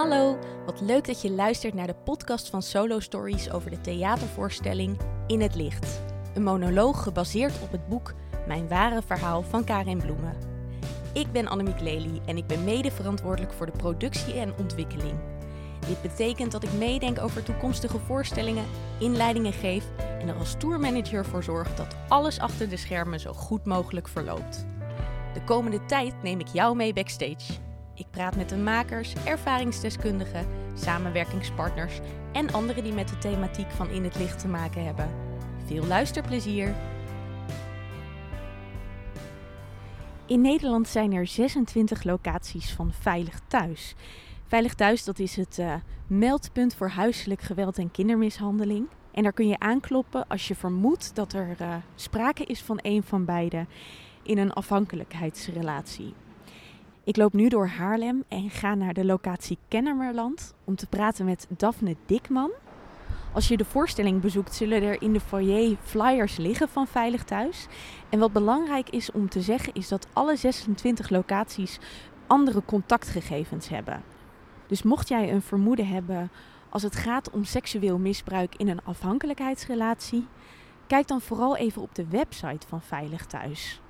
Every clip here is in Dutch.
Hallo, wat leuk dat je luistert naar de podcast van Solo Stories over de theatervoorstelling In het Licht. Een monoloog gebaseerd op het boek Mijn ware verhaal van Karin Bloemen. Ik ben Annemiek Lely en ik ben mede verantwoordelijk voor de productie en ontwikkeling. Dit betekent dat ik meedenk over toekomstige voorstellingen, inleidingen geef en er als tourmanager voor zorg dat alles achter de schermen zo goed mogelijk verloopt. De komende tijd neem ik jou mee backstage. Ik praat met de makers, ervaringsdeskundigen, samenwerkingspartners en anderen die met de thematiek van In het Licht te maken hebben. Veel luisterplezier! In Nederland zijn er 26 locaties van Veilig Thuis. Veilig Thuis dat is het uh, meldpunt voor huiselijk geweld en kindermishandeling. En daar kun je aankloppen als je vermoedt dat er uh, sprake is van een van beide in een afhankelijkheidsrelatie. Ik loop nu door Haarlem en ga naar de locatie Kennemerland om te praten met Daphne Dikman. Als je de voorstelling bezoekt, zullen er in de foyer flyers liggen van Veilig Thuis. En wat belangrijk is om te zeggen, is dat alle 26 locaties andere contactgegevens hebben. Dus mocht jij een vermoeden hebben als het gaat om seksueel misbruik in een afhankelijkheidsrelatie, kijk dan vooral even op de website van Veilig Thuis.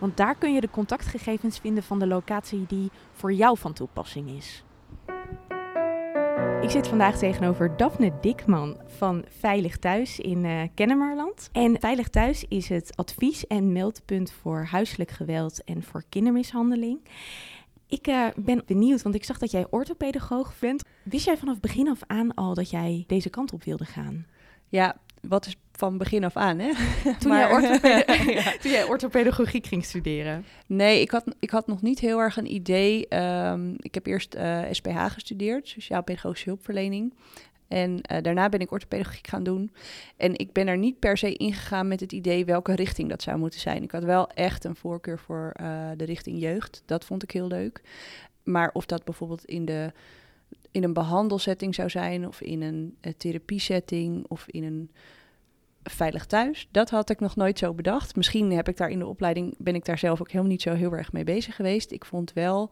Want daar kun je de contactgegevens vinden van de locatie die voor jou van toepassing is. Ik zit vandaag tegenover Daphne Dikman van Veilig Thuis in uh, Kennemerland. En Veilig Thuis is het advies- en meldpunt voor huiselijk geweld en voor kindermishandeling. Ik uh, ben benieuwd, want ik zag dat jij orthopedagoog bent. Wist jij vanaf begin af aan al dat jij deze kant op wilde gaan? Ja, wat is van begin af aan, hè? Toen, maar, jij, orthopede ja. toen jij orthopedagogiek ging studeren? Nee, ik had, ik had nog niet heel erg een idee. Um, ik heb eerst uh, SPH gestudeerd, Sociaal-Pedagogische Hulpverlening. En uh, daarna ben ik orthopedagogiek gaan doen. En ik ben er niet per se ingegaan met het idee welke richting dat zou moeten zijn. Ik had wel echt een voorkeur voor uh, de richting jeugd. Dat vond ik heel leuk. Maar of dat bijvoorbeeld in de in een behandelsetting zou zijn, of in een uh, therapiesetting, of in een veilig thuis. Dat had ik nog nooit zo bedacht. Misschien heb ik daar in de opleiding, ben ik daar zelf ook helemaal niet zo heel erg mee bezig geweest. Ik vond wel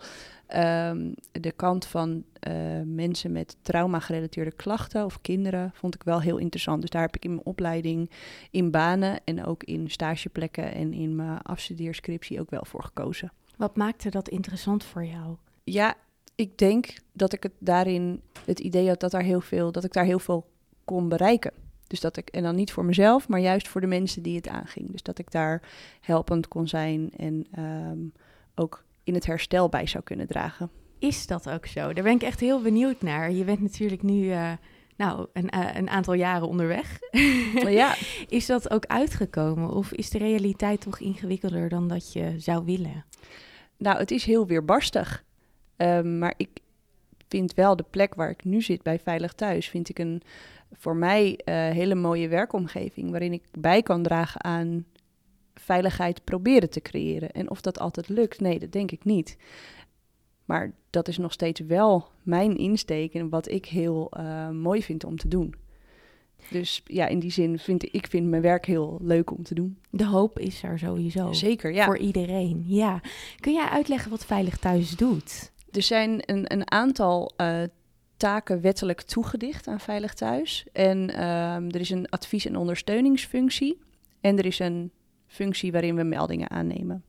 um, de kant van uh, mensen met trauma-gerelateerde klachten of kinderen, vond ik wel heel interessant. Dus daar heb ik in mijn opleiding, in banen en ook in stageplekken en in mijn afstudeerscriptie ook wel voor gekozen. Wat maakte dat interessant voor jou? Ja, ik denk dat ik het daarin het idee had dat, daar heel veel, dat ik daar heel veel kon bereiken. Dus dat ik, en dan niet voor mezelf, maar juist voor de mensen die het aanging. Dus dat ik daar helpend kon zijn en um, ook in het herstel bij zou kunnen dragen. Is dat ook zo? Daar ben ik echt heel benieuwd naar. Je bent natuurlijk nu uh, nou, een, uh, een, aantal jaren onderweg. ja. Is dat ook uitgekomen? Of is de realiteit toch ingewikkelder dan dat je zou willen? Nou, het is heel weerbarstig. Um, maar ik vind wel de plek waar ik nu zit bij Veilig Thuis, vind ik een voor mij uh, hele mooie werkomgeving waarin ik bij kan dragen aan veiligheid proberen te creëren. En of dat altijd lukt, nee, dat denk ik niet. Maar dat is nog steeds wel mijn insteek en wat ik heel uh, mooi vind om te doen. Dus ja, in die zin vind ik vind mijn werk heel leuk om te doen. De hoop is er sowieso. Zeker, ja. Voor iedereen, ja. Kun jij uitleggen wat Veilig Thuis doet? Er zijn een, een aantal uh, taken wettelijk toegedicht aan Veilig Thuis. En um, er is een advies- en ondersteuningsfunctie. En er is een functie waarin we meldingen aannemen.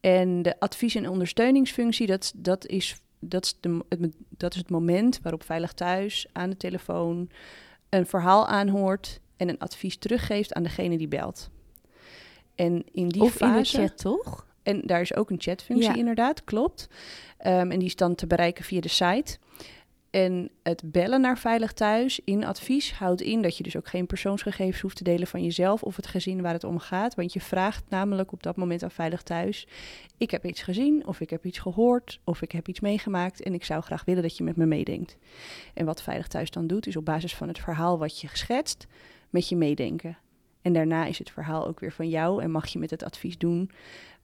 En de advies- en ondersteuningsfunctie, dat, dat, is, dat, is de, het, dat is het moment waarop Veilig Thuis aan de telefoon een verhaal aanhoort en een advies teruggeeft aan degene die belt. En in die of fase, in de chat, toch? En daar is ook een chatfunctie Ja. inderdaad, klopt. Um, en die is dan te bereiken via de site. En het bellen naar Veilig Thuis in advies houdt in dat je dus ook geen persoonsgegevens hoeft te delen van jezelf of het gezin waar het om gaat. Want je vraagt namelijk op dat moment aan Veilig Thuis: Ik heb iets gezien, of ik heb iets gehoord, of ik heb iets meegemaakt en ik zou graag willen dat je met me meedenkt. En wat Veilig Thuis dan doet, is op basis van het verhaal wat je geschetst, met je meedenken. En daarna is het verhaal ook weer van jou en mag je met het advies doen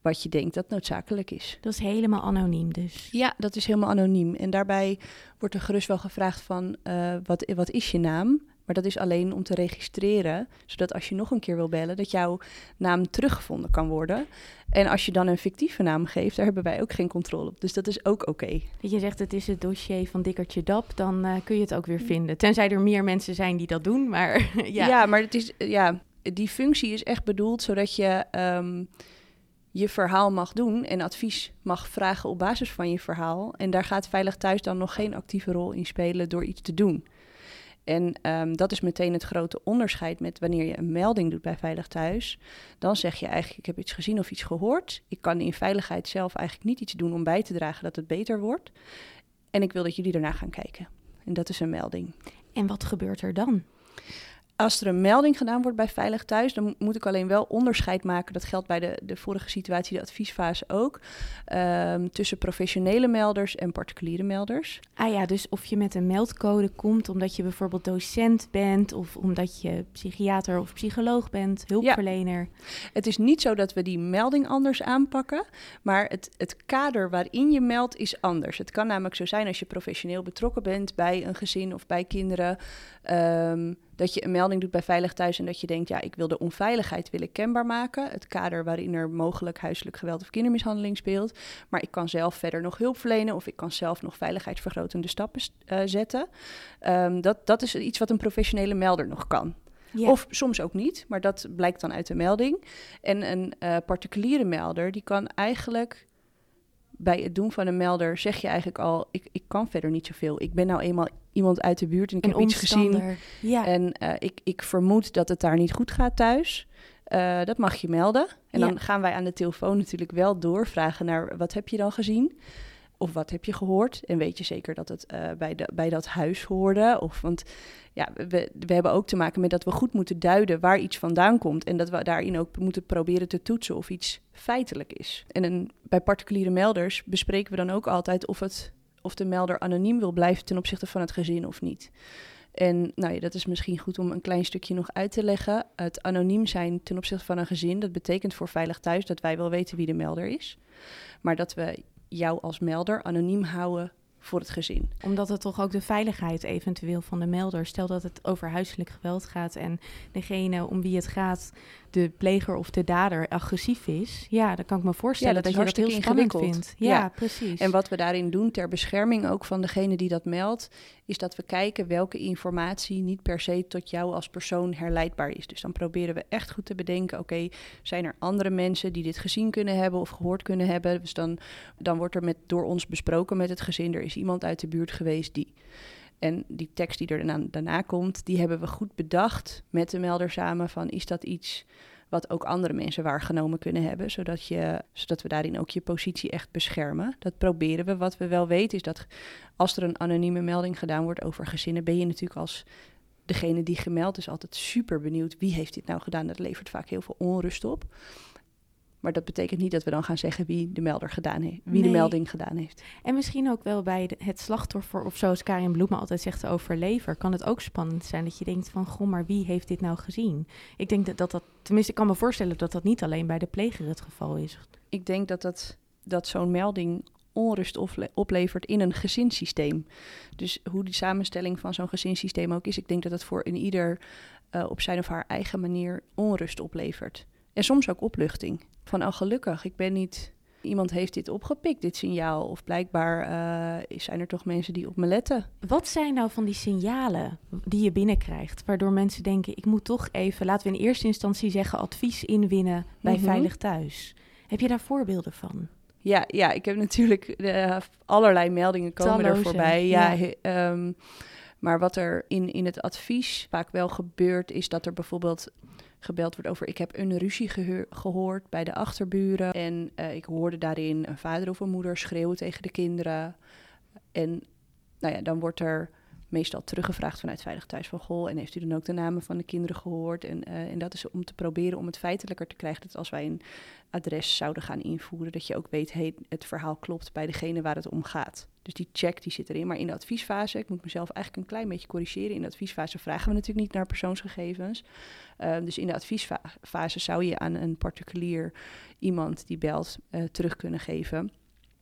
wat je denkt dat noodzakelijk is. Dat is helemaal anoniem dus. Ja, dat is helemaal anoniem. En daarbij wordt er gerust wel gevraagd van uh, wat, wat is je naam? Maar dat is alleen om te registreren, zodat als je nog een keer wil bellen, dat jouw naam teruggevonden kan worden. En als je dan een fictieve naam geeft, daar hebben wij ook geen controle op. Dus dat is ook oké. Dat je zegt het is het dossier van Dikkertje Dap, dan uh, kun je het ook weer vinden. Tenzij er meer mensen zijn die dat doen, maar ja. Ja, maar het is, ja, die functie is echt bedoeld zodat je um, je verhaal mag doen en advies mag vragen op basis van je verhaal. En daar gaat Veilig Thuis dan nog geen actieve rol in spelen door iets te doen. En um, dat is meteen het grote onderscheid met wanneer je een melding doet bij Veilig Thuis. Dan zeg je eigenlijk, ik heb iets gezien of iets gehoord. Ik kan in veiligheid zelf eigenlijk niet iets doen om bij te dragen dat het beter wordt. En ik wil dat jullie daarna gaan kijken. En dat is een melding. En wat gebeurt er dan? Als er een melding gedaan wordt bij Veilig Thuis, dan moet ik alleen wel onderscheid maken. Dat geldt bij de, de vorige situatie, de adviesfase ook. Um, tussen professionele melders en particuliere melders. Ah ja, dus of je met een meldcode komt omdat je bijvoorbeeld docent bent, of omdat je psychiater of psycholoog bent, hulpverlener. Ja. Het is niet zo dat we die melding anders aanpakken, maar het, het kader waarin je meldt is anders. Het kan namelijk zo zijn als je professioneel betrokken bent bij een gezin of bij kinderen. Um, dat je een melding doet bij Veilig Thuis en dat je denkt, ja, ik wil de onveiligheid willen kenbaar maken. Het kader waarin er mogelijk huiselijk geweld of kindermishandeling speelt. Maar ik kan zelf verder nog hulp verlenen of ik kan zelf nog veiligheidsvergrotende stappen uh, zetten. Um, dat, dat is iets wat een professionele melder nog kan. Ja. Of soms ook niet, maar dat blijkt dan uit de melding. En een uh, particuliere melder, die kan eigenlijk bij het doen van een melder zeg je eigenlijk al, ik, ik kan verder niet zoveel. Ik ben nou eenmaal iemand uit de buurt en ik heb iets gezien. Ja. En uh, ik, ik vermoed dat het daar niet goed gaat thuis. Uh, dat mag je melden. En ja. dan gaan wij aan de telefoon natuurlijk wel doorvragen naar wat heb je dan gezien? Of wat heb je gehoord? En weet je zeker dat het uh, bij, de, bij dat huis hoorde? Of, want ja, we, we hebben ook te maken met dat we goed moeten duiden waar iets vandaan komt. En dat we daarin ook moeten proberen te toetsen of iets feitelijk is. En een, bij particuliere melders bespreken we dan ook altijd of, het, of de melder anoniem wil blijven ten opzichte van het gezin of niet. En nou ja, dat is misschien goed om een klein stukje nog uit te leggen. Het anoniem zijn ten opzichte van een gezin, dat betekent voor Veilig Thuis dat wij wel weten wie de melder is. Maar dat we jou als melder anoniem houden voor het gezin. Omdat het toch ook de veiligheid eventueel van de melder. Stel dat het over huiselijk geweld gaat en degene om wie het gaat, de pleger of de dader, agressief is. Ja, dan kan ik me voorstellen ja, dat, dat je dat heel spannend vindt. Ja, ja, precies. En wat we daarin doen ter bescherming ook van degene die dat meldt, is dat we kijken welke informatie niet per se tot jou als persoon herleidbaar is. Dus dan proberen we echt goed te bedenken, oké, zijn er andere mensen die dit gezien kunnen hebben of gehoord kunnen hebben? Dus dan, dan wordt er met, door ons besproken met het gezin, er is iemand uit de buurt geweest die. En die tekst die er daarna, daarna komt, die hebben we goed bedacht met de melder samen van is dat iets wat ook andere mensen waargenomen kunnen hebben, zodat, je, zodat we daarin ook je positie echt beschermen. Dat proberen we. Wat we wel weten is dat als er een anonieme melding gedaan wordt over gezinnen, ben je natuurlijk als degene die gemeld is altijd super benieuwd wie heeft dit nou gedaan. Dat levert vaak heel veel onrust op. Maar dat betekent niet dat we dan gaan zeggen wie de melder gedaan heeft, wie nee. de melding gedaan heeft. En misschien ook wel bij de, het slachtoffer, of zoals Karin Bloema altijd zegt, de overlever, kan het ook spannend zijn dat je denkt van, goh, maar wie heeft dit nou gezien? Ik denk dat dat, dat tenminste, ik kan me voorstellen dat dat niet alleen bij de pleger het geval is. Ik denk dat, dat, dat zo'n melding onrust oplevert in een gezinssysteem. Dus hoe die samenstelling van zo'n gezinssysteem ook is, ik denk dat dat voor een ieder uh, op zijn of haar eigen manier onrust oplevert. En soms ook opluchting. Van, oh gelukkig, ik ben niet... Iemand heeft dit opgepikt, dit signaal. Of blijkbaar uh, zijn er toch mensen die op me letten. Wat zijn nou van die signalen die je binnenkrijgt... waardoor mensen denken, ik moet toch even... laten we in eerste instantie zeggen, advies inwinnen bij mm -hmm. Veilig Thuis. Heb je daar voorbeelden van? Ja, ja ik heb natuurlijk uh, allerlei meldingen komen Talloze, er voorbij. Ja, ja. Um, maar wat er in, in het advies vaak wel gebeurt, is dat er bijvoorbeeld gebeld wordt over ik heb een ruzie gehoord bij de achterburen. En uh, ik hoorde daarin een vader of een moeder schreeuwen tegen de kinderen. En nou ja, dan wordt er meestal teruggevraagd vanuit Veilig Thuis van Goh. En heeft u dan ook de namen van de kinderen gehoord? En, uh, en dat is om te proberen om het feitelijker te krijgen. Dat als wij een adres zouden gaan invoeren, dat je ook weet, het verhaal klopt bij degene waar het om gaat. Dus die check die zit erin. Maar in de adviesfase, ik moet mezelf eigenlijk een klein beetje corrigeren. In de adviesfase vragen we natuurlijk niet naar persoonsgegevens. Uh, dus in de adviesfase zou je aan een particulier iemand die belt uh, terug kunnen geven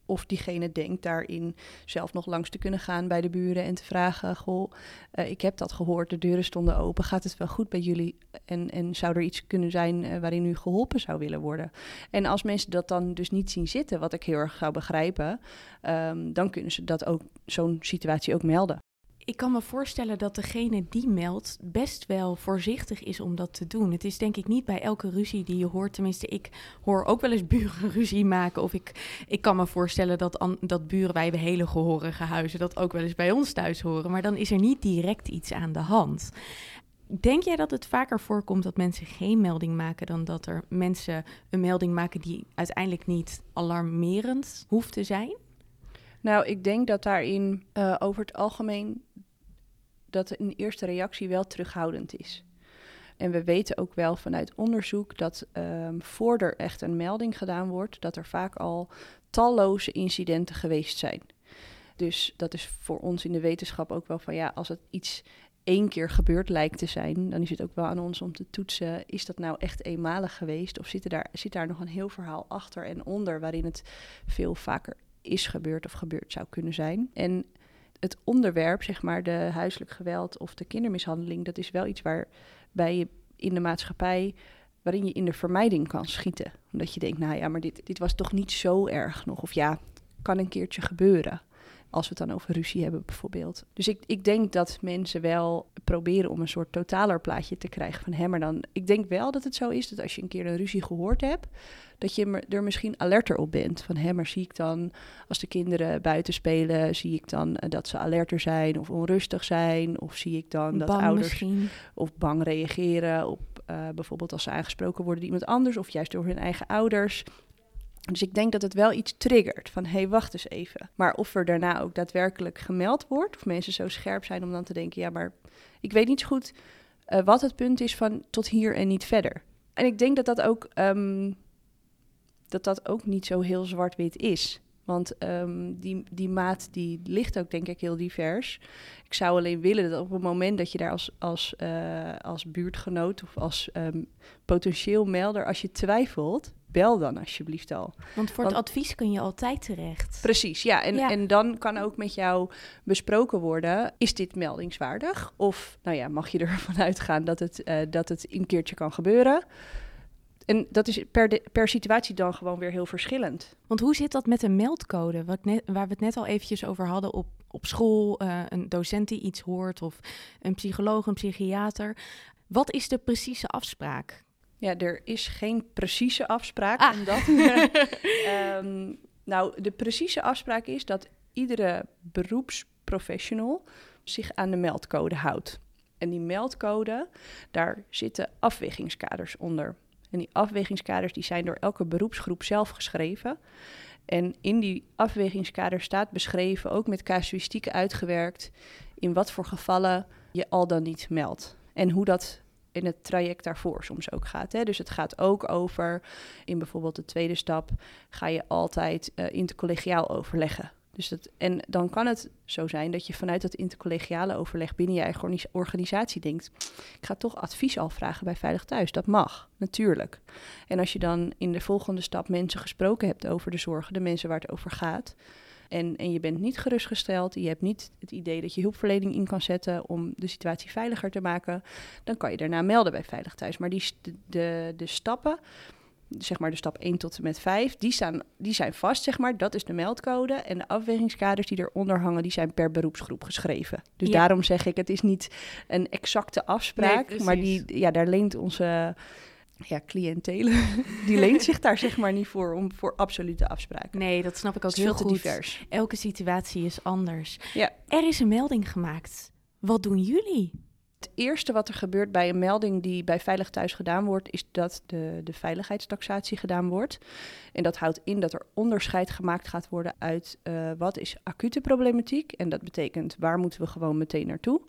of diegene denkt daarin zelf nog langs te kunnen gaan bij de buren en te vragen: Goh, uh, ik heb dat gehoord, de deuren stonden open, gaat het wel goed bij jullie? En, en zou er iets kunnen zijn uh, waarin u geholpen zou willen worden? En als mensen dat dan dus niet zien zitten, wat ik heel erg zou begrijpen, um, dan kunnen ze dat ook, zo'n situatie ook melden. Ik kan me voorstellen dat degene die meldt best wel voorzichtig is om dat te doen. Het is denk ik niet bij elke ruzie die je hoort. Tenminste, ik hoor ook wel eens buren ruzie maken. Of ik, ik kan me voorstellen dat, dat buren, wij hebben hele gehorige huizen, dat ook wel eens bij ons thuis horen. Maar dan is er niet direct iets aan de hand. Denk jij dat het vaker voorkomt dat mensen geen melding maken dan dat er mensen een melding maken die uiteindelijk niet alarmerend hoeft te zijn? Nou, ik denk dat daarin uh, over het algemeen dat een eerste reactie wel terughoudend is. En we weten ook wel vanuit onderzoek dat um, voor er echt een melding gedaan wordt, dat er vaak al talloze incidenten geweest zijn. Dus dat is voor ons in de wetenschap ook wel van ja, als het iets één keer gebeurd lijkt te zijn, dan is het ook wel aan ons om te toetsen, is dat nou echt eenmalig geweest of zit, daar, zit daar nog een heel verhaal achter en onder waarin het veel vaker is gebeurd of gebeurd zou kunnen zijn. En het onderwerp, zeg maar, de huiselijk geweld of de kindermishandeling, dat is wel iets waarbij je in de maatschappij, waarin je in de vermijding kan schieten. Omdat je denkt, nou ja, maar dit, dit was toch niet zo erg nog. Of ja, kan een keertje gebeuren. Als we het dan over ruzie hebben bijvoorbeeld. Dus ik, ik denk dat mensen wel proberen om een soort totaler plaatje te krijgen van hem. Maar dan, ik denk wel dat het zo is dat als je een keer een ruzie gehoord hebt, dat je er misschien alerter op bent. Van hè, maar zie ik dan als de kinderen buiten spelen, zie ik dan uh, dat ze alerter zijn of onrustig zijn? Of zie ik dan dat bang ouders misschien. of bang reageren op uh, bijvoorbeeld als ze aangesproken worden door iemand anders of juist door hun eigen ouders? Dus ik denk dat het wel iets triggert van hé, hey, wacht eens even. Maar of er daarna ook daadwerkelijk gemeld wordt, of mensen zo scherp zijn om dan te denken, ja, maar ik weet niet zo goed uh, wat het punt is van tot hier en niet verder. En ik denk dat dat ook, um, dat dat ook niet zo heel zwart-wit is. Want um, die, die maat die ligt ook denk ik heel divers. Ik zou alleen willen dat op het moment dat je daar als, als, uh, als buurtgenoot of als um, potentieel melder, als je twijfelt, bel dan alsjeblieft al. Want voor Want, het advies kun je altijd terecht. Precies, ja. En, ja. en dan kan ook met jou besproken worden, is dit meldingswaardig? Of, nou ja, mag je ervan uitgaan dat het, uh, dat het een keertje kan gebeuren? En dat is per, de, per situatie dan gewoon weer heel verschillend. Want hoe zit dat met een meldcode? Wat net, waar we het net al eventjes over hadden op, op school, uh, een docent die iets hoort of een psycholoog, een psychiater. Wat is de precieze afspraak? Ja, er is geen precieze afspraak. Ah. Omdat, um, nou, de precieze afspraak is dat iedere beroepsprofessional zich aan de meldcode houdt. En die meldcode, daar zitten afwegingskaders onder. En die afwegingskaders die zijn door elke beroepsgroep zelf geschreven. En in die afwegingskader staat beschreven, ook met casuïstiek uitgewerkt, in wat voor gevallen je al dan niet meldt. En hoe dat in het traject daarvoor soms ook gaat. Hè? Dus het gaat ook over, in bijvoorbeeld de tweede stap, ga je altijd uh, intercollegiaal overleggen. Dus dat, en dan kan het zo zijn dat je vanuit dat intercollegiale overleg binnen je eigen organisatie denkt: ik ga toch advies al vragen bij Veilig Thuis. Dat mag, natuurlijk. En als je dan in de volgende stap mensen gesproken hebt over de zorgen, de mensen waar het over gaat. En, en je bent niet gerustgesteld, je hebt niet het idee dat je hulpverlening in kan zetten om de situatie veiliger te maken, dan kan je daarna melden bij Veilig Thuis. Maar die, de, de, stappen, zeg maar de stap 1 tot en met 5, die, staan, die zijn vast, zeg maar. Dat is de meldcode. En de afwegingskaders die eronder hangen, die zijn per beroepsgroep geschreven. Dus ja. daarom zeg ik, het is niet een exacte afspraak, nee, maar die, ja, daar leent onze ja, cliëntelen, die leent zich daar zeg maar niet voor om voor absolute afspraken. Nee, dat snap ik ook heel goed. divers. Elke situatie is anders. Ja. Er is een melding gemaakt. Wat doen jullie? Het eerste wat er gebeurt bij een melding die bij Veilig Thuis gedaan wordt, is dat de, de veiligheidstaxatie gedaan wordt. En dat houdt in dat er onderscheid gemaakt gaat worden uit uh, wat is acute problematiek. En dat betekent waar moeten we gewoon meteen naartoe.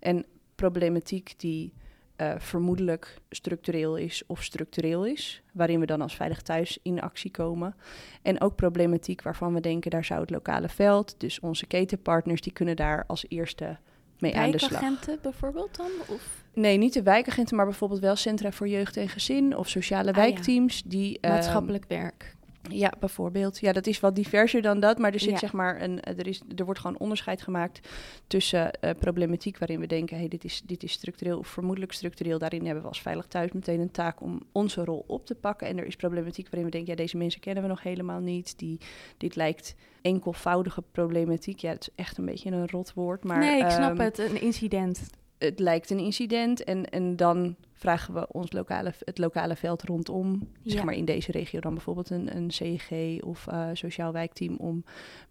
En problematiek die uh, vermoedelijk structureel is of structureel is, waarin we dan als Veilig Thuis in actie komen. En ook problematiek waarvan we denken, daar zou het lokale veld, dus onze ketenpartners, die kunnen daar als eerste mee aan de slag. Wijkagenten bijvoorbeeld dan? Of? Nee, niet de wijkagenten, maar bijvoorbeeld wel Centra voor Jeugd en Gezin of sociale Ah, wijkteams. Die, Maatschappelijk werk. Ja, bijvoorbeeld. Ja, dat is wat diverser dan dat, maar er zit Ja. zeg maar een, eh, er, is, er wordt gewoon onderscheid gemaakt tussen eh, problematiek waarin we denken, hey, dit, is, dit is structureel of vermoedelijk structureel. Daarin hebben we als Veilig Thuis meteen een taak om onze rol op te pakken. En er is problematiek waarin we denken, ja, deze mensen kennen we nog helemaal niet. Die, dit lijkt enkelvoudige problematiek. Ja, het is echt een beetje een rot woord, maar nee, ik snap ehm, het. Een incident. Het lijkt een incident en, en dan vragen we ons lokale, het lokale veld rondom, zeg maar in deze regio dan bijvoorbeeld een, een CEG of eh, sociaal wijkteam om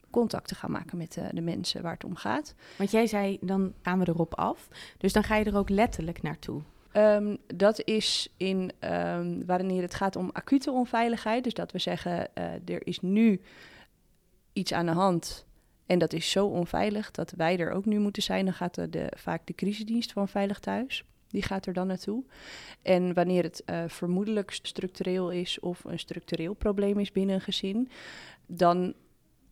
contact te gaan maken met eh, de mensen waar het om gaat. Want jij zei, dan gaan we erop af. Dus dan ga je er ook letterlijk naartoe. Ehm, dat is in ehm, wanneer het gaat om acute onveiligheid. Dus dat we zeggen, eh, er is nu iets aan de hand. En dat is zo onveilig dat wij er ook nu moeten zijn. Dan gaat de, vaak de crisisdienst van Veilig Thuis. Die gaat er dan naartoe. En wanneer het eh, vermoedelijk structureel is of een structureel probleem is binnen een gezin, dan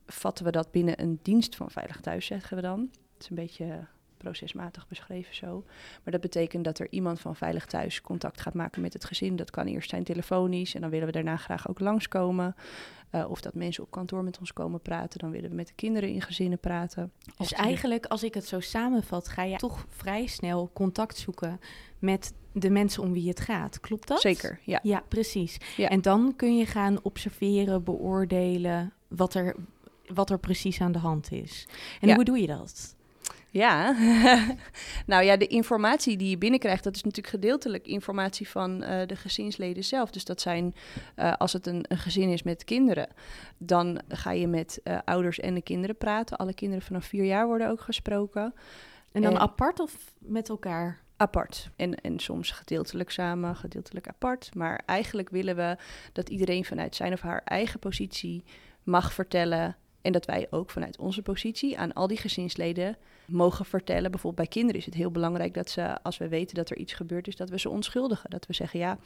vatten we dat binnen een dienst van Veilig Thuis, zeggen we dan. Het is een beetje procesmatig beschreven zo. Maar dat betekent dat er iemand van Veilig Thuis contact gaat maken met het gezin. Dat kan eerst zijn telefonisch en dan willen we daarna graag ook langskomen. Eh of dat mensen op kantoor met ons komen praten. Dan willen we met de kinderen in gezinnen praten. Dus die- eigenlijk, als ik het zo samenvat, ga je toch vrij snel contact zoeken met de mensen om wie het gaat. Klopt dat? Zeker, ja. Ja, precies. Ja. En dan kun je gaan observeren, beoordelen wat er, wat er precies aan de hand is. En Ja. hoe doe je dat? Ja, nou ja, de informatie die je binnenkrijgt, dat is natuurlijk gedeeltelijk informatie van eh, de gezinsleden zelf. Dus dat zijn, eh, als het een, een gezin is met kinderen, dan ga je met eh, ouders en de kinderen praten. Alle kinderen vanaf vier jaar worden ook gesproken. En dan En- apart of met elkaar? apart. En, en soms gedeeltelijk samen, gedeeltelijk apart. Maar eigenlijk willen we dat iedereen vanuit zijn of haar eigen positie mag vertellen. En dat wij ook vanuit onze positie aan al die gezinsleden mogen vertellen. Bijvoorbeeld bij kinderen is het heel belangrijk dat ze, als we weten dat er iets gebeurd is, dat we ze onschuldigen. Dat we zeggen, ja,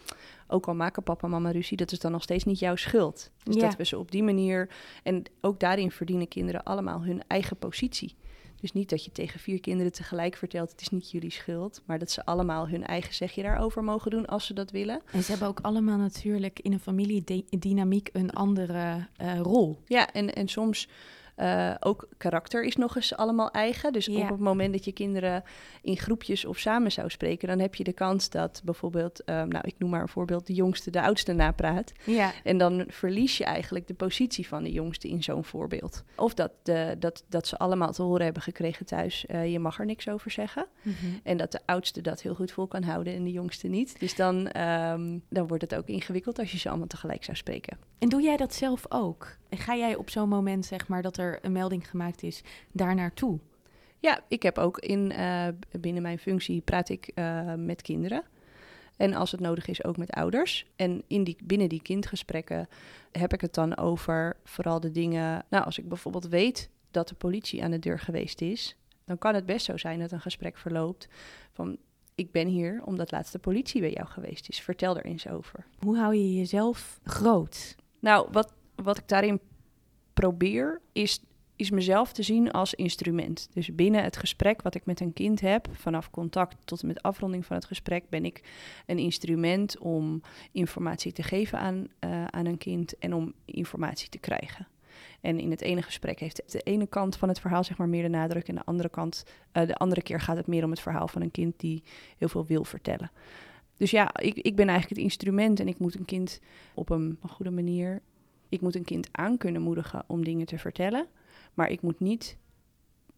ook al maken papa en mama ruzie, dat is dan nog steeds niet jouw schuld. Dus Ja. dat we ze op die manier, en ook daarin verdienen kinderen allemaal hun eigen positie. Dus niet dat je tegen vier kinderen tegelijk vertelt, het is niet jullie schuld, maar dat ze allemaal hun eigen zegje daarover mogen doen als ze dat willen. En ze hebben ook allemaal natuurlijk in een familiedynamiek een andere eh, rol. Ja, en, en soms eh, ook karakter is nog eens allemaal eigen. Dus Ja. op het moment dat je kinderen in groepjes of samen zou spreken, dan heb je de kans dat bijvoorbeeld, ehm, nou ik noem maar een voorbeeld, de jongste de oudste napraat. Ja, En dan verlies je eigenlijk de positie van de jongste in zo'n voorbeeld. Of dat, de, dat, dat ze allemaal te horen hebben gekregen thuis, eh, je mag er niks over zeggen. Mhm. En dat de oudste dat heel goed vol kan houden en de jongste niet. Dus dan, ehm, dan wordt het ook ingewikkeld als je ze allemaal tegelijk zou spreken. En doe jij dat zelf ook? En ga jij op zo'n moment, zeg maar, dat er een melding gemaakt is, daar naartoe? Ja, ik heb ook in, eh, binnen mijn functie praat ik eh, met kinderen. En als het nodig is, ook met ouders. En in die, binnen die kindgesprekken heb ik het dan over vooral de dingen. Nou, als ik bijvoorbeeld weet dat de politie aan de deur geweest is, dan kan het best zo zijn dat een gesprek verloopt van. Ik ben hier omdat laatst de politie bij jou geweest is. Vertel er eens over. Hoe hou je jezelf groot? Nou, wat, wat ik daarin probeer, is, is mezelf te zien als instrument. Dus binnen het gesprek wat ik met een kind heb, vanaf contact tot en met afronding van het gesprek, ben ik een instrument om informatie te geven aan, eh, aan een kind en om informatie te krijgen. En in het ene gesprek heeft de ene kant van het verhaal zeg maar meer de nadruk en de andere kant, eh, de andere keer gaat het meer om het verhaal van een kind die heel veel wil vertellen. Dus ja, ik, ik ben eigenlijk het instrument en ik moet een kind op een, een goede manier ik moet een kind aan kunnen moedigen om dingen te vertellen, maar ik moet niet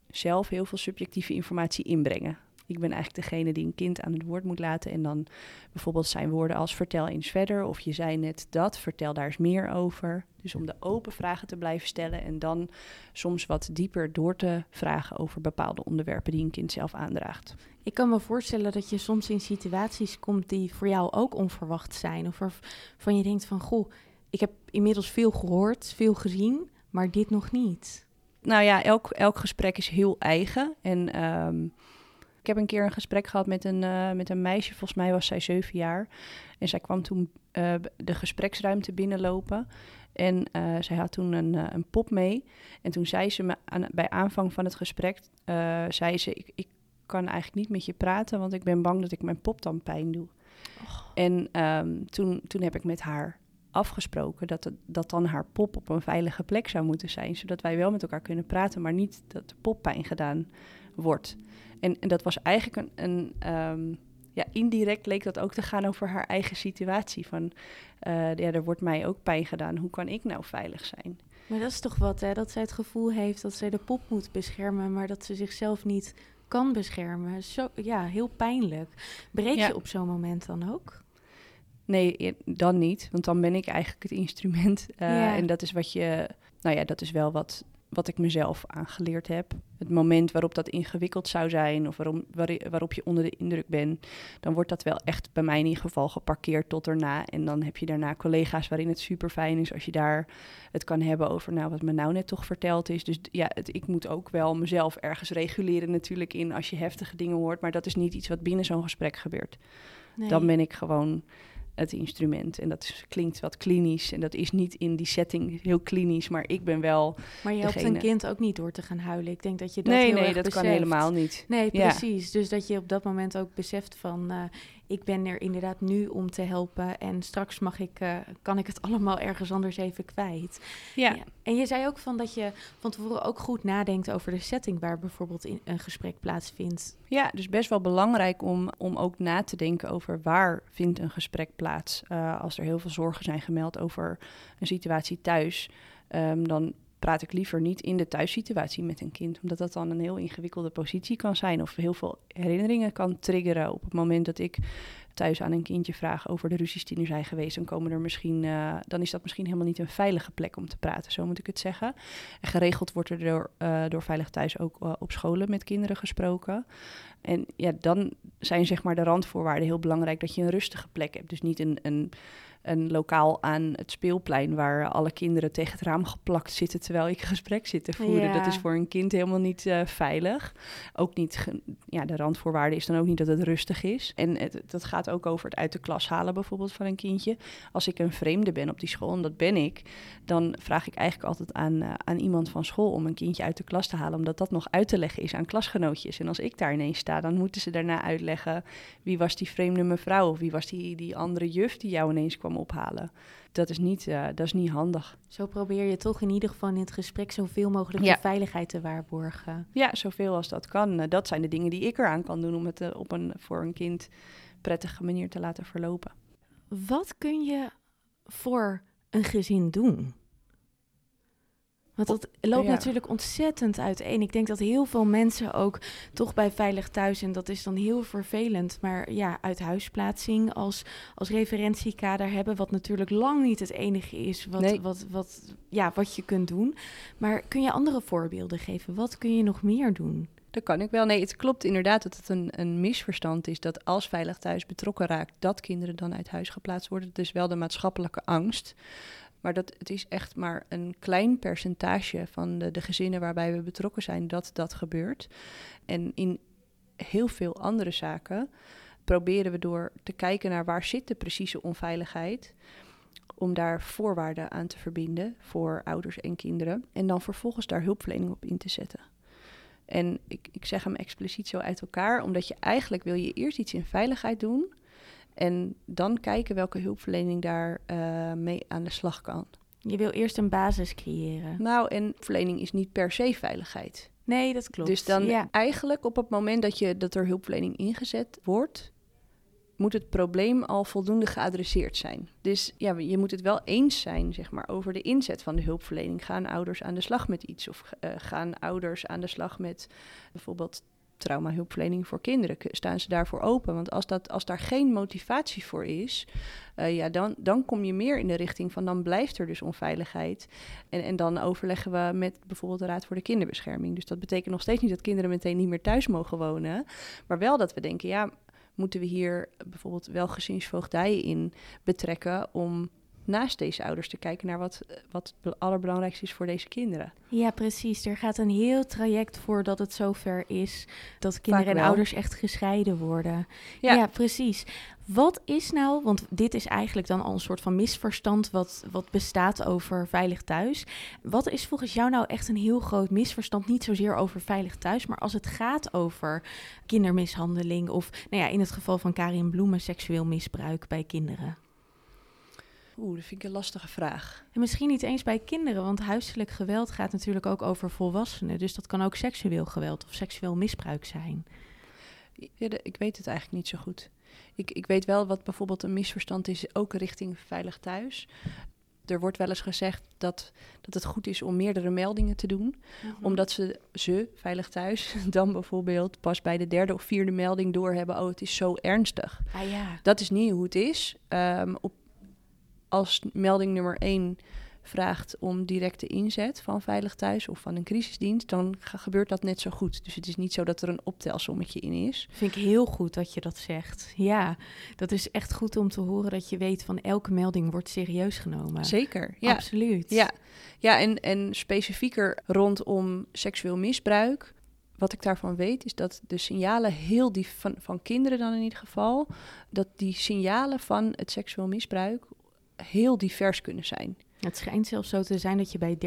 zelf heel veel subjectieve informatie inbrengen. Ik ben eigenlijk degene die een kind aan het woord moet laten en dan bijvoorbeeld zijn woorden als vertel eens verder of je zei net dat, vertel daar eens meer over. Dus om de open vragen te blijven stellen en dan soms wat dieper door te vragen over bepaalde onderwerpen die een kind zelf aandraagt. Ik kan me voorstellen dat je soms in situaties komt die voor jou ook onverwacht zijn. Of waarvan je denkt van, goh, ik heb inmiddels veel gehoord, veel gezien, maar dit nog niet. Nou ja, elk, elk gesprek is heel eigen. En ehm, ik heb een keer een gesprek gehad met een, eh, met een meisje, volgens mij was zij zeven jaar. En zij kwam toen eh, de gespreksruimte binnenlopen. En eh, zij had toen een, een pop mee. En toen zei ze me aan, bij aanvang van het gesprek, zei ze, ik, ik kan eigenlijk niet met je praten, want ik ben bang dat ik mijn pop dan pijn doe. En ehm, toen, toen heb ik met haar afgesproken dat, het, dat dan haar pop op een veilige plek zou moeten zijn. Zodat wij wel met elkaar kunnen praten, maar niet dat de pop pijn gedaan wordt. En, en dat was eigenlijk een. een ehm, ja, indirect leek dat ook te gaan over haar eigen situatie. Van uh, ja, er wordt mij ook pijn gedaan. Hoe kan ik nou veilig zijn? Maar dat is toch wat, hè? Dat zij het gevoel heeft dat zij de pop moet beschermen, maar dat ze zichzelf niet kan beschermen. Zo, ja, heel pijnlijk. Breek je op zo'n moment dan ook? Nee, dan niet. Want dan ben ik eigenlijk het instrument. Uh, En dat is wat je. Nou ja, dat is wel wat wat ik mezelf aangeleerd heb. Het moment waarop dat ingewikkeld zou zijn of waarom, waarop je onder de indruk bent, dan wordt dat wel echt bij mij in ieder geval geparkeerd tot erna. En dan heb je daarna collega's waarin het super fijn is als je daar het kan hebben over nou, wat me nou net toch verteld is. Dus ja, het, ik moet ook wel mezelf ergens reguleren natuurlijk in als je heftige dingen hoort. Maar dat is niet iets wat binnen zo'n gesprek gebeurt. Nee. Dan ben ik gewoon het instrument. En dat klinkt wat klinisch. En dat is niet in die setting heel klinisch, maar ik ben wel. Maar je helpt een kind ook niet door te gaan huilen. Ik denk dat je dat. Nee, heel nee, erg dat beseft. kan helemaal niet. Nee, precies. Dus dat je op dat moment ook beseft van. Uh, ik ben er inderdaad nu om te helpen. En straks mag ik, uh, kan ik het allemaal ergens anders even kwijt. Ja. ja. En je zei ook van dat je van tevoren ook goed nadenkt over de setting waar bijvoorbeeld in een gesprek plaatsvindt. Ja, dus best wel belangrijk om, om ook na te denken over waar vindt een gesprek plaats. Uh, als er heel veel zorgen zijn gemeld over een situatie thuis, um, dan praat ik liever niet in de thuissituatie met een kind. Omdat dat dan een heel ingewikkelde positie kan zijn. Of heel veel herinneringen kan triggeren. Op het moment dat ik thuis aan een kindje vraag over de ruzies die er zijn geweest. Dan, komen er misschien, uh, dan is dat misschien helemaal niet een veilige plek om te praten. Zo moet ik het zeggen. En geregeld wordt er door, uh, door Veilig Thuis ook uh, op scholen met kinderen gesproken. En ja, dan zijn zeg maar de randvoorwaarden heel belangrijk dat je een rustige plek hebt. Dus niet een, een een lokaal aan het speelplein waar alle kinderen tegen het raam geplakt zitten terwijl ik een gesprek zit te voeren. Dat is voor een kind helemaal niet uh, veilig. Ook niet, ja, de randvoorwaarde is dan ook niet dat het rustig is. En het, dat gaat ook over het uit de klas halen bijvoorbeeld van een kindje. Als ik een vreemde ben op die school, en dat ben ik, dan vraag ik eigenlijk altijd aan, uh, aan iemand van school om een kindje uit de klas te halen, omdat dat nog uit te leggen is aan klasgenootjes. En als ik daar ineens sta, dan moeten ze daarna uitleggen wie was die vreemde mevrouw of wie was die, die andere juf die jou ineens kwam ophalen. Dat is, niet, uh, dat is niet handig. Zo probeer je toch in ieder geval in het gesprek zoveel mogelijk ja. de veiligheid te waarborgen. Ja, zoveel als dat kan. Uh, dat zijn de dingen die ik eraan kan doen om het uh, op een, voor een kind prettige manier te laten verlopen. Wat kun je voor een gezin doen? Want dat loopt ja. natuurlijk ontzettend uiteen. Ik denk dat heel veel mensen ook toch bij Veilig Thuis, en dat is dan heel vervelend, maar ja, uit huisplaatsing als, als referentiekader hebben, wat natuurlijk lang niet het enige is wat, nee. wat, wat, ja, wat je kunt doen. Maar kun je andere voorbeelden geven? Wat kun je nog meer doen? Dat kan ik wel. Nee, het klopt inderdaad dat het een, een misverstand is dat als Veilig Thuis betrokken raakt, dat kinderen dan uit huis geplaatst worden. Is wel de maatschappelijke angst. Maar dat, het is echt maar een klein percentage van de, de gezinnen waarbij we betrokken zijn dat dat gebeurt. En in heel veel andere zaken proberen we door te kijken naar waar zit de precieze onveiligheid. Om daar voorwaarden aan te verbinden voor ouders en kinderen. En dan vervolgens daar hulpverlening op in te zetten. En ik, ik zeg hem expliciet zo uit elkaar, omdat je eigenlijk wil je eerst iets in veiligheid doen. En dan kijken welke hulpverlening daar uh, mee aan de slag kan. Je wil eerst een basis creëren. Nou, en verlening is niet per se veiligheid. Nee, dat klopt. Dus dan ja. eigenlijk op het moment dat, je, dat er hulpverlening ingezet wordt, moet het probleem al voldoende geadresseerd zijn. Dus ja, je moet het wel eens zijn, zeg maar, over de inzet van de hulpverlening. Gaan ouders aan de slag met iets? Of uh, gaan ouders aan de slag met bijvoorbeeld traumahulpverlening voor kinderen? Staan ze daarvoor open? Want als, dat, als daar geen motivatie voor is, uh, ja, dan, dan kom je meer in de richting van dan blijft er dus onveiligheid. En, en dan overleggen we met bijvoorbeeld de Raad voor de Kinderbescherming. Dus dat betekent nog steeds niet dat kinderen meteen niet meer thuis mogen wonen. Maar wel dat we denken, ja, moeten we hier bijvoorbeeld wel gezinsvoogdijen in betrekken om naast deze ouders te kijken naar wat, wat het allerbelangrijkste is voor deze kinderen. Ja, precies. Er gaat een heel traject voordat het zover is dat kinderen en ouders echt gescheiden worden. Ja. ja. precies. Wat is nou, want dit is eigenlijk dan al een soort van misverstand wat, wat bestaat over veilig thuis. Wat is volgens jou nou echt een heel groot misverstand? Niet zozeer over veilig thuis, maar als het gaat over kindermishandeling of nou ja, in het geval van Karin Bloemen seksueel misbruik bij kinderen. Oeh, dat vind ik een lastige vraag. En misschien niet eens bij kinderen, want huiselijk geweld gaat natuurlijk ook over volwassenen. Dus dat kan ook seksueel geweld of seksueel misbruik zijn. Ja, de- ik weet het eigenlijk niet zo goed. Ik, ik weet wel wat bijvoorbeeld een misverstand is, ook richting Veilig Thuis. Er wordt wel eens gezegd dat, dat het goed is om meerdere meldingen te doen. Omdat ze, ze, Veilig Thuis, dan bijvoorbeeld pas bij de derde of vierde melding doorhebben... oh, het is zo ernstig. Ah ja, Dat is niet hoe het is. Ehm, op, als melding nummer één vraagt om directe inzet van Veilig Thuis of van een crisisdienst, dan ge- gebeurt dat net zo goed. Dus het is niet zo dat er een optelsommetje in is. vind ik heel goed dat je dat zegt. Ja, dat is echt goed om te horen dat je weet van elke melding wordt serieus genomen. Zeker, ja. Absoluut. Ja, ja en, en specifieker rondom seksueel misbruik. Wat ik daarvan weet, is dat de signalen heel die van, van kinderen dan in ieder geval, dat die signalen van het seksueel misbruik heel divers kunnen zijn. Het schijnt zelfs zo te zijn dat je bij 30%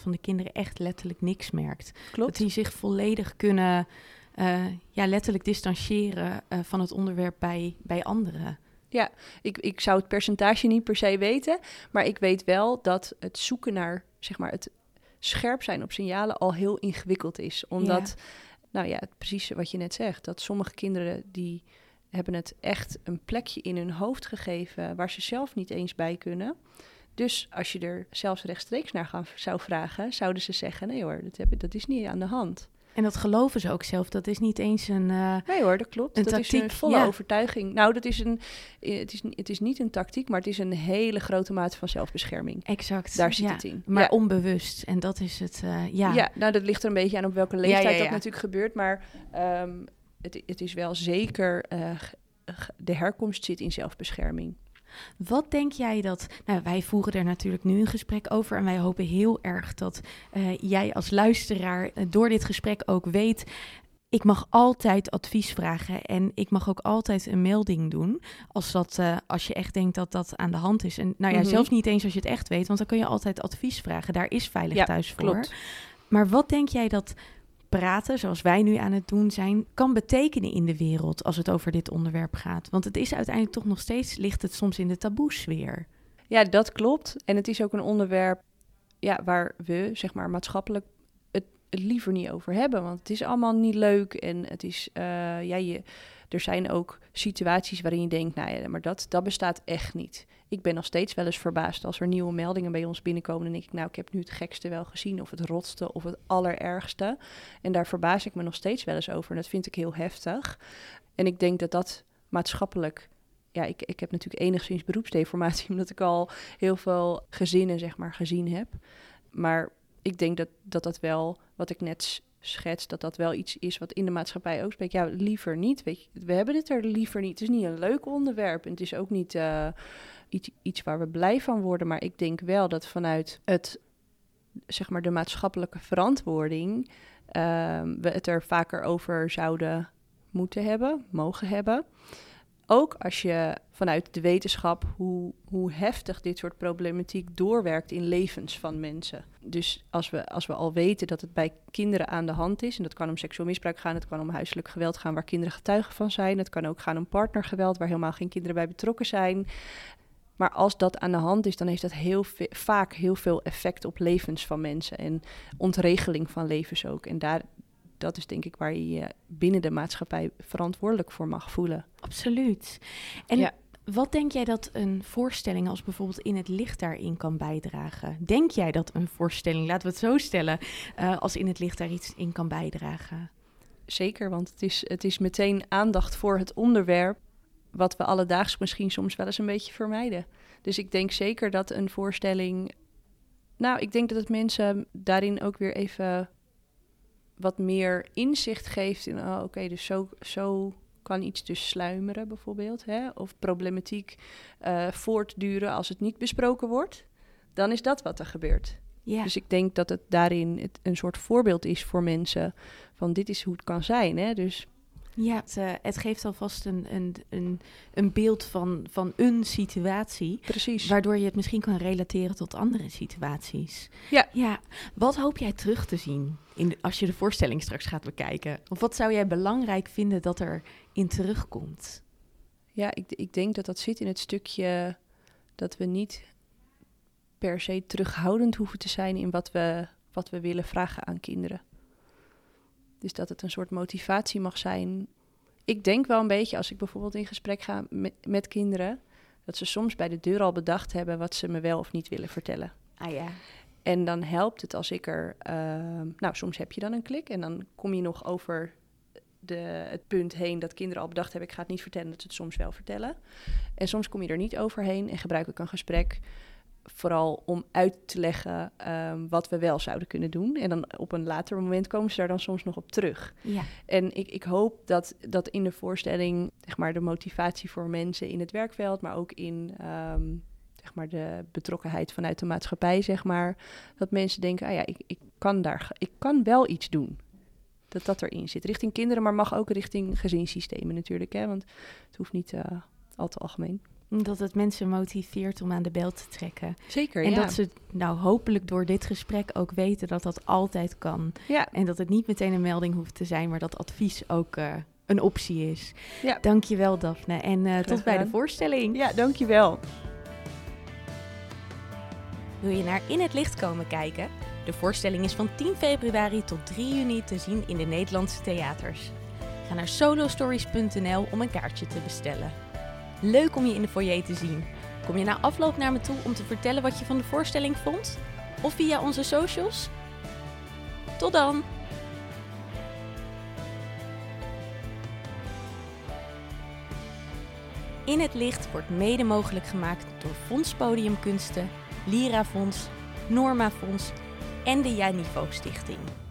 van de kinderen echt letterlijk niks merkt. Dat Klopt? die zich volledig kunnen, eh, ja, letterlijk distancieren eh, van het onderwerp bij, bij anderen. Ik, ik zou het percentage niet per se weten, maar ik weet wel dat het zoeken naar, zeg maar, het scherp zijn op signalen al heel ingewikkeld is. Omdat, nou ja, precies wat je net zegt, dat sommige kinderen die hebben het echt een plekje in hun hoofd gegeven waar ze zelf niet eens bij kunnen. Dus als je er zelfs rechtstreeks naar gaan, zou vragen, zouden ze zeggen: nee hoor, dat, heb, ik- dat is niet aan de hand. En dat geloven ze ook zelf. Dat is niet eens een. eh, Nee hoor, dat klopt. Dat is een volle ja. overtuiging. Nou, dat is een, het, is, het is niet een tactiek, maar het is een hele grote mate van zelfbescherming. exact. Daar zit ja. het in. Maar ja. onbewust. En dat is het. eh, ja. Ja. nou dat ligt er een beetje aan op welke leeftijd dat natuurlijk gebeurt. Maar ehm, het, het is wel zeker, eh, de herkomst zit in zelfbescherming. Wat denk jij dat. Nou, wij voeren er natuurlijk nu een gesprek over. En wij hopen heel erg dat eh, jij als luisteraar eh, door dit gesprek ook weet. Ik mag altijd advies vragen en ik mag ook altijd een melding doen. Als, dat, als je echt denkt dat dat aan de hand is. En nou ja, Mhm. zelfs niet eens als je het echt weet, want dan kun je altijd advies vragen. Daar is Veilig Ja, Thuis voor. Klopt. Maar wat denk jij dat praten, zoals wij nu aan het doen zijn, kan betekenen in de wereld als het over dit onderwerp gaat? Want het is uiteindelijk toch nog steeds, ligt het soms in de taboesfeer. Ja, dat klopt. En het is ook een onderwerp ja, waar we, zeg maar, maatschappelijk het, liever niet over hebben. Want het is allemaal niet leuk. En het is, eh, ja, je, er zijn ook situaties waarin je denkt, nou ja, maar dat, dat bestaat echt niet. Ik ben nog steeds wel eens verbaasd als er nieuwe meldingen bij ons binnenkomen. Dan denk ik, nou, ik heb nu het gekste wel gezien, of het rotste, of het allerergste. En daar verbaas ik me nog steeds wel eens over. En dat vind ik heel heftig. En ik denk dat dat maatschappelijk ja, ik, ik heb natuurlijk enigszins beroepsdeformatie, omdat ik al heel veel gezinnen, zeg maar, gezien heb. Maar ik denk dat dat, dat wel, wat ik net s- schets, dat dat wel iets is wat in de maatschappij ook spreekt. Ja, liever niet. Weet je, we hebben het er liever niet. Het is niet een leuk onderwerp en het is ook niet eh, iets, iets waar we blij van worden. Maar ik denk wel dat vanuit het, zeg maar, de maatschappelijke verantwoording, ehm, we het er vaker over zouden moeten hebben, mogen hebben ook als je vanuit de wetenschap hoe, hoe heftig dit soort problematiek doorwerkt in levens van mensen. Dus als we, als we al weten dat het bij kinderen aan de hand is, en dat kan om seksueel misbruik gaan, het kan om huiselijk geweld gaan waar kinderen getuigen van zijn, het kan ook gaan om partnergeweld waar helemaal geen kinderen bij betrokken zijn. Maar als dat aan de hand is, dan heeft dat heel vaak heel veel effect op levens van mensen en ontregeling van levens ook. En daar, dat is denk ik waar je je binnen de maatschappij verantwoordelijk voor mag voelen. Absoluut. En Ja. wat denk jij dat een voorstelling als bijvoorbeeld in het licht daarin kan bijdragen? Denk jij dat een voorstelling, laten we het zo stellen, eh, als in het licht daar iets in kan bijdragen? Zeker, want het is, het is meteen aandacht voor het onderwerp, wat we alledaags misschien soms wel eens een beetje vermijden. Dus ik denk zeker dat een voorstelling. Nou, ik denk dat het mensen daarin ook weer even wat meer inzicht geeft in, oh, oké, dus zo, zo kan iets dus sluimeren bijvoorbeeld, hè? of problematiek eh, voortduren als het niet besproken wordt. Dan is dat wat er gebeurt. Ja, Dus ik denk dat het daarin het een soort voorbeeld is voor mensen van dit is hoe het kan zijn. Hè? Dus ja het, eh, het geeft alvast een, een, een, een beeld van, van een situatie. precies. Waardoor je het misschien kan relateren tot andere situaties. Ja. ja. Wat hoop jij terug te zien in de- als je de voorstelling straks gaat bekijken? Of wat zou jij belangrijk vinden dat er in terugkomt? Ja, ik, ik denk dat dat zit in het stukje dat we niet per se terughoudend hoeven te zijn in wat we, wat we willen vragen aan kinderen. Dus dat het een soort motivatie mag zijn. Ik denk wel een beetje als ik bijvoorbeeld in gesprek ga met, met kinderen, dat ze soms bij de deur al bedacht hebben wat ze me wel of niet willen vertellen. Ah ja. En dan helpt het als ik er. Uh, nou, soms heb je dan een klik en dan kom je nog over de, het punt heen dat kinderen al bedacht hebben: ik ga het niet vertellen, dat ze het soms wel vertellen. En soms kom je er niet overheen en gebruik ik een gesprek vooral om uit te leggen um, wat we wel zouden kunnen doen. En dan op een later moment komen ze daar dan soms nog op terug. Ja. En ik, ik hoop dat, dat in de voorstelling, zeg maar, de motivatie voor mensen in het werkveld, maar ook in um, zeg maar, de betrokkenheid vanuit de maatschappij, zeg maar, dat mensen denken, ah ja, ik, ik kan daar, ik kan wel iets doen. Dat dat erin zit. Richting kinderen, maar mag ook richting gezinssystemen natuurlijk, hè, want het hoeft niet uh, al te algemeen dat het mensen motiveert om aan de bel te trekken. Zeker, En ja. dat ze nou hopelijk door dit gesprek ook weten dat dat altijd kan. Ja. En dat het niet meteen een melding hoeft te zijn, maar dat advies ook uh, een optie is. Ja. Dankjewel Daphne en uh, tot bij de voorstelling. Ja, dankjewel. Wil je naar In het Licht komen kijken? De voorstelling is van 10 februari tot 3 juni te zien in de Nederlandse theaters. Ga naar solostories.nl om een kaartje te bestellen. Leuk om je in de foyer te zien. Kom je na afloop naar me toe om te vertellen wat je van de voorstelling vond? Of via onze socials? Tot dan! In het licht wordt mede mogelijk gemaakt door Fonds Podiumkunsten, Lira Fonds, Norma Fonds en de Janivo Stichting.